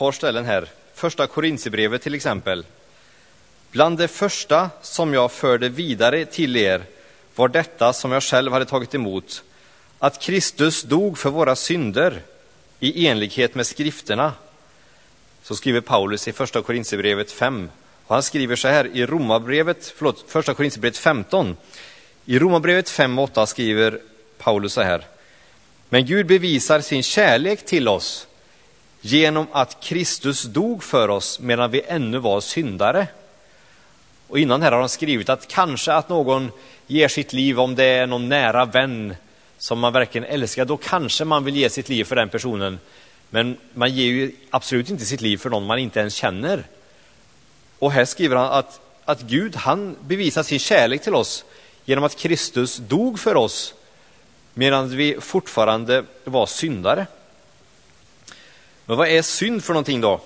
par ställen här. Första Korintierbrevet till exempel. Bland det första som jag förde vidare till er var detta som jag själv hade tagit emot, att Kristus dog för våra synder i enlighet med skrifterna. Så skriver Paulus i första Korintierbrevet 5. Och han skriver så här i Romarbrevet, förlåt, första Korintierbrevet 15. I Romarbrevet 5 och 8 skriver Paulus så här. Men Gud bevisar sin kärlek till oss genom att Kristus dog för oss medan vi ännu var syndare. Och innan här har han skrivit att kanske att någon ger sitt liv om det är någon nära vän som man verkligen älskar, då kanske man vill ge sitt liv för den personen. Men man ger ju absolut inte sitt liv för någon man inte ens känner. Och här skriver han att, att Gud, han bevisar sin kärlek till oss genom att Kristus dog för oss medan vi fortfarande var syndare. Men vad är synd för någonting då?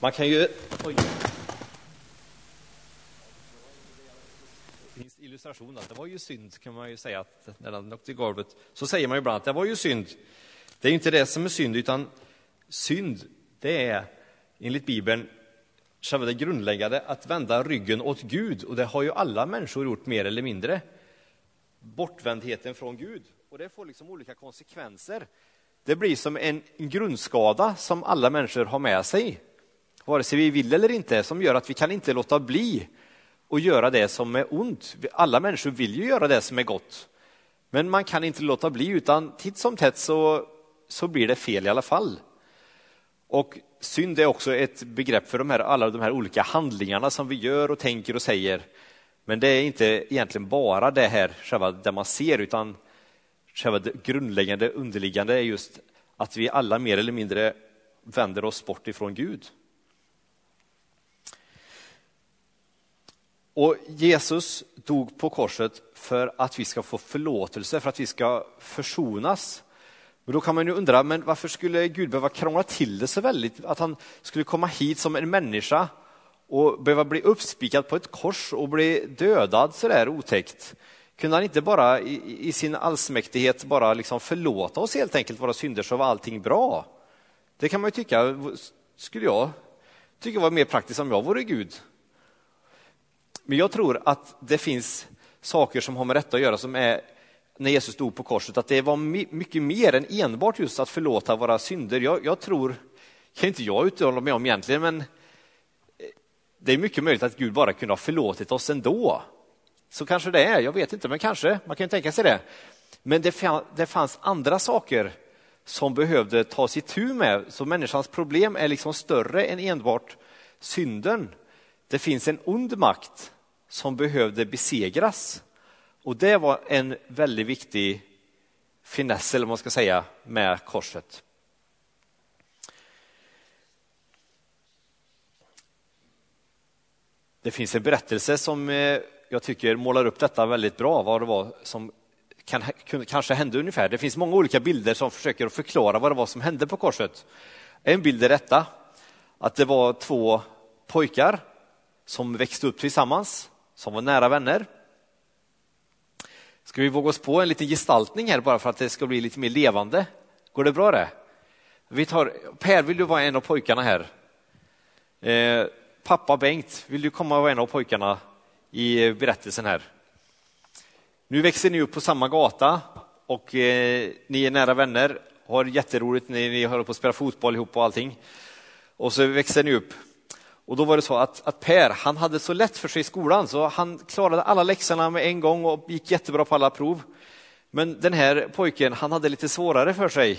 Man kan ju... Oj. Det finns illustration att det var ju synd, kan man ju säga, att när den åkte i golvet, så säger man ju ibland att det var ju synd. Det är inte det som är synd, utan synd, det är enligt Bibeln själva det grundläggande, att vända ryggen åt Gud. Och det har ju alla människor gjort mer eller mindre. Bortvändheten från Gud. Och det får liksom olika konsekvenser. Det blir som en grundskada som alla människor har med sig, vare sig vi vill eller inte, som gör att vi kan inte låta bli att göra det som är ont. Alla människor vill ju göra det som är gott, men man kan inte låta bli, utan titt som tätt så, så blir det fel i alla fall. Och synd är också ett begrepp för de här, alla de här olika handlingarna som vi gör och tänker och säger. Men det är inte egentligen bara det här, själva det man ser, utan själva det grundläggande, underliggande är just att vi alla mer eller mindre vänder oss bort ifrån Gud. Och Jesus dog på korset för att vi ska få förlåtelse, för att vi ska försonas. Men då kan man ju undra, men varför skulle Gud behöva krångla till det så väldigt? Att han skulle komma hit som en människa och behöva bli uppspikad på ett kors och bli dödad så där otäckt. Kunde han inte bara i, i sin allsmäktighet bara liksom förlåta oss helt enkelt våra synder så var allting bra? Det kan man ju tycka, skulle jag tycka var mer praktiskt om jag vore Gud. Men jag tror att det finns saker som har med detta att göra som är när Jesus stod på korset, att det var mycket mer än enbart just att förlåta våra synder. Jag, jag tror, kan inte jag uttala mig om egentligen, men det är mycket möjligt att Gud bara kunde ha förlåtit oss ändå. Så kanske det är, jag vet inte, men kanske, man kan ju tänka sig det. Men det, det fanns andra saker som behövde tas itu med, så människans problem är liksom större än enbart synden. Det finns en ond makt som behövde besegras. Och det var en väldigt viktig finess, eller vad man ska säga, med korset. Det finns en berättelse som eh, jag tycker målar upp detta väldigt bra, vad det var som kan, kanske hände ungefär. Det finns många olika bilder som försöker förklara vad det var som hände på korset. En bild är detta, att det var två pojkar som växte upp tillsammans, som var nära vänner. Ska vi våga oss på en liten gestaltning här bara för att det ska bli lite mer levande? Går det bra det? Vi tar, per, vill du vara en av pojkarna här? Eh, pappa Bengt, vill du komma och vara en av pojkarna i berättelsen här? Nu växer ni upp på samma gata och eh, ni är nära vänner, har jätteroligt, ni, ni håller på att spela fotboll ihop och allting. Och så växer ni upp och då var det så att, att, Per, han hade så lätt för sig i skolan så han klarade alla läxorna med en gång och gick jättebra på alla prov. Men den här pojken, han hade lite svårare för sig.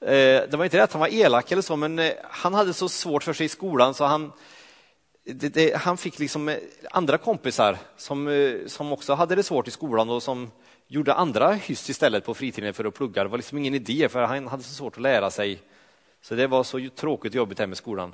Eh, det var inte det att han var elak eller så, men eh, han hade så svårt för sig i skolan så han, det, det, han fick liksom eh, andra kompisar som, eh, som också hade det svårt i skolan och som gjorde andra hyss istället på fritiden för att plugga. Det var liksom ingen idé för han hade så svårt att lära sig. Så det var så tråkigt och jobbigt här med skolan.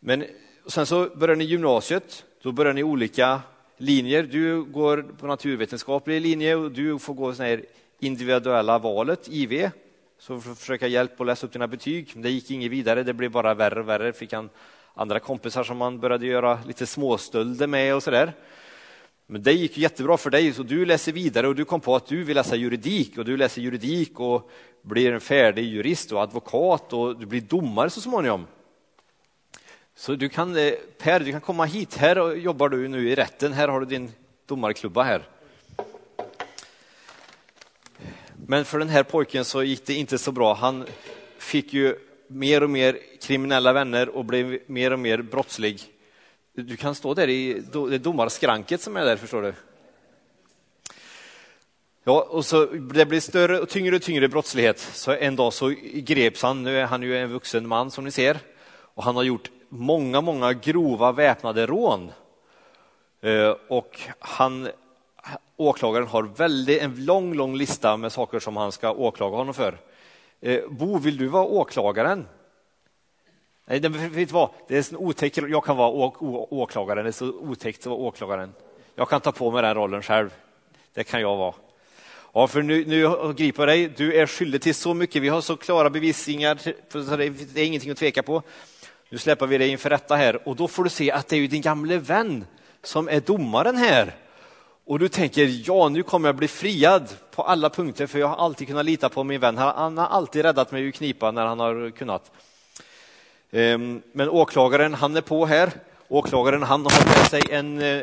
Men sen så började ni gymnasiet, då började ni olika linjer. Du går på naturvetenskaplig linje och du får gå sån här individuella valet, IV, så för att försöka hjälpa och läsa upp dina betyg. Det gick inget vidare, det blev bara värre och värre. Fick han andra kompisar som man började göra lite småstölder med och sådär. Men det gick jättebra för dig, så du läser vidare och du kom på att du vill läsa juridik och du läser juridik och blir en färdig jurist och advokat och du blir domare så småningom. Så du kan, eh, Per, du kan komma hit. Här jobbar du nu i rätten. Här har du din domarklubba här. Men för den här pojken så gick det inte så bra. Han fick ju mer och mer kriminella vänner och blev mer och mer brottslig. Du kan stå där i det domarskranket som är där, förstår du. Ja, och så det blir större och tyngre och tyngre brottslighet. Så en dag så greps han, nu är han ju en vuxen man som ni ser, och han har gjort många, många grova väpnade rån. Eh, och han, åklagaren har väldigt, en lång, lång lista med saker som han ska åklaga honom för. Eh, Bo, vill du vara åklagaren? Nej, vet vad? Det är så otäckt. Jag kan vara å, åklagaren. Det är så otäckt att vara åklagaren. Jag kan ta på mig den rollen själv. Det kan jag vara. Ja, för nu, nu griper jag dig. Du är skyldig till så mycket. Vi har så klara bevisningar. Det är ingenting att tveka på. Nu släpper vi dig inför rätta här och då får du se att det är ju din gamle vän som är domaren här. Och du tänker, ja nu kommer jag bli friad på alla punkter för jag har alltid kunnat lita på min vän. Han har alltid räddat mig ur knipa när han har kunnat. Ehm, men åklagaren, han är på här. Åklagaren, han har med sig en, eh,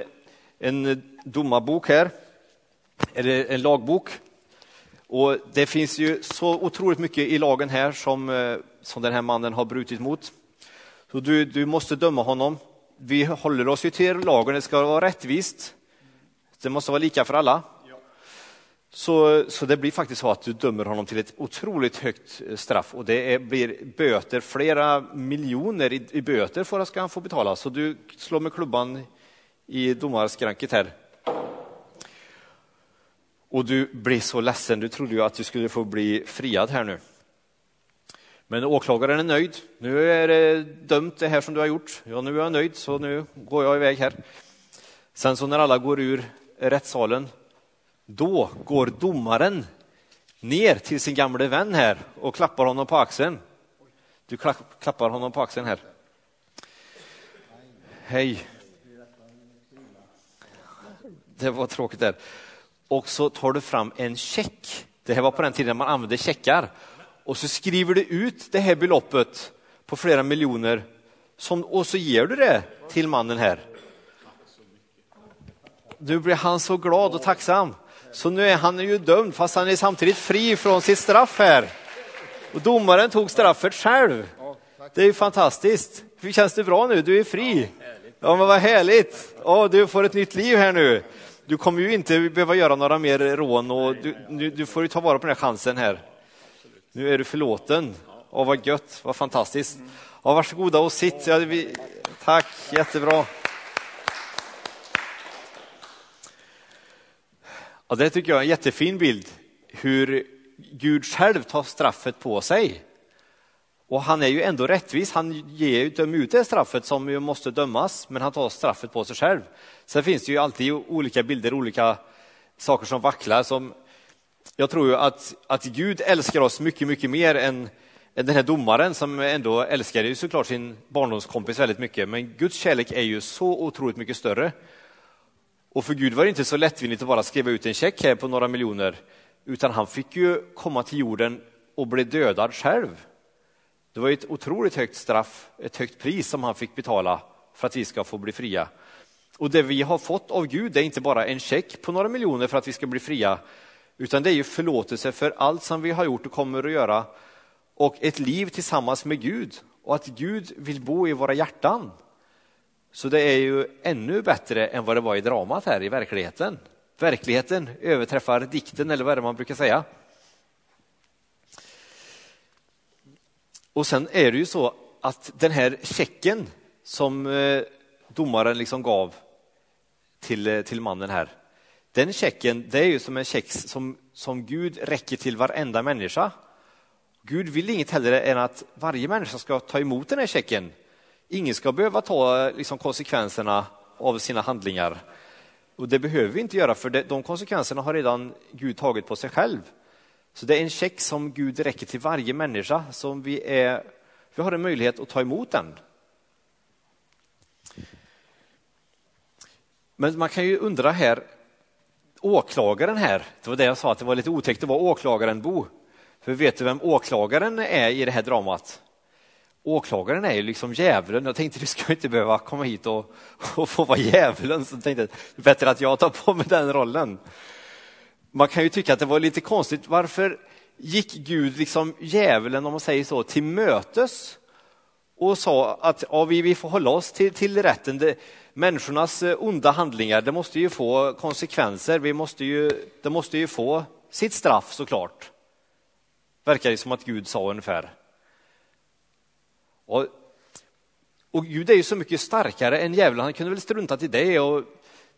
en domarbok här, eller en lagbok. Och det finns ju så otroligt mycket i lagen här som, eh, som den här mannen har brutit mot. Så du, du måste döma honom. Vi håller oss ju till lagen, det ska vara rättvist. Det måste vara lika för alla. Så, så det blir faktiskt så att du dömer honom till ett otroligt högt eh, straff och det är, blir böter, flera miljoner i, i böter för att ska han få betala. Så du slår med klubban i domarskranket här. Och du blir så ledsen, du trodde ju att du skulle få bli friad här nu. Men åklagaren är nöjd. Nu är det dömt det här som du har gjort. Ja, nu är jag nöjd, så nu går jag iväg här. Sen så när alla går ur rättssalen, då går domaren ner till sin gamle vän här och klappar honom på axeln. Du klappar honom på axeln här. Hej. Det var tråkigt där. Och så tar du fram en check. Det här var på den tiden man använde checkar och så skriver du ut det här beloppet på flera miljoner som, och så ger du det till mannen här. Nu blir han så glad och tacksam. Så nu är han ju dömd fast han är samtidigt fri från sitt straff här. Och domaren tog straffet själv. Det är ju fantastiskt. Hur känns det bra nu? Du är fri. Ja, men vad härligt. Ja, du får ett nytt liv här nu. Du kommer ju inte behöva göra några mer rån och du, du får ju ta vara på den här chansen här. Nu är du förlåten. Ja, vad gött, vad fantastiskt. Ja, varsågoda och sitt. Ja, vi... Tack, jättebra. Ja, det tycker jag är en jättefin bild, hur Gud själv tar straffet på sig. Och han är ju ändå rättvis, han ger, dömer ut det straffet som ju måste dömas, men han tar straffet på sig själv. Sen finns det ju alltid olika bilder, olika saker som vacklar, som jag tror ju att, att Gud älskar oss mycket, mycket mer än, än den här domaren som ändå älskar ju såklart sin barndomskompis väldigt mycket. Men Guds kärlek är ju så otroligt mycket större. Och för Gud var det inte så lättvindigt att bara skriva ut en check här på några miljoner, utan han fick ju komma till jorden och bli dödad själv. Det var ett otroligt högt straff, ett högt pris som han fick betala för att vi ska få bli fria. Och det vi har fått av Gud är inte bara en check på några miljoner för att vi ska bli fria, utan det är ju förlåtelse för allt som vi har gjort och kommer att göra och ett liv tillsammans med Gud och att Gud vill bo i våra hjärtan. Så det är ju ännu bättre än vad det var i dramat här i verkligheten. Verkligheten överträffar dikten eller vad är det man brukar säga. Och sen är det ju så att den här checken som eh, domaren liksom gav till, eh, till mannen här, den checken, det är ju som en check som, som Gud räcker till varenda människa. Gud vill inget hellre än att varje människa ska ta emot den här checken. Ingen ska behöva ta liksom, konsekvenserna av sina handlingar. Och det behöver vi inte göra, för de konsekvenserna har redan Gud tagit på sig själv. Så det är en check som Gud räcker till varje människa, som vi, är, vi har en möjlighet att ta emot den. Men man kan ju undra här, åklagaren här, det var det jag sa att det var lite otäckt att vara åklagaren Bo. För vet du vem åklagaren är i det här dramat? Åklagaren är ju liksom djävulen. Jag tänkte du ska inte behöva komma hit och, och få vara djävulen, så jag tänkte det är bättre att jag tar på mig den rollen. Man kan ju tycka att det var lite konstigt. Varför gick Gud liksom djävulen, om man säger så, till mötes och sa att ja, vi, vi får hålla oss till, till rätten. Det, människornas eh, onda handlingar, det måste ju få konsekvenser. Vi måste ju, det måste ju få sitt straff såklart. Verkar det som att Gud sa ungefär. Och, och Gud är ju så mycket starkare än djävulen. Han kunde väl struntat i det och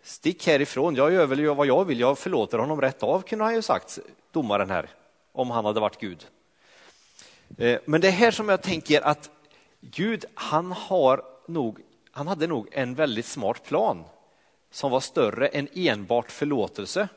stick härifrån. Jag gör väl vad jag vill. Jag förlåter honom rätt av, kunde han ju sagt, domaren här, om han hade varit Gud. Eh, men det är här som jag tänker att Gud, han, har nog, han hade nog en väldigt smart plan som var större än enbart förlåtelse.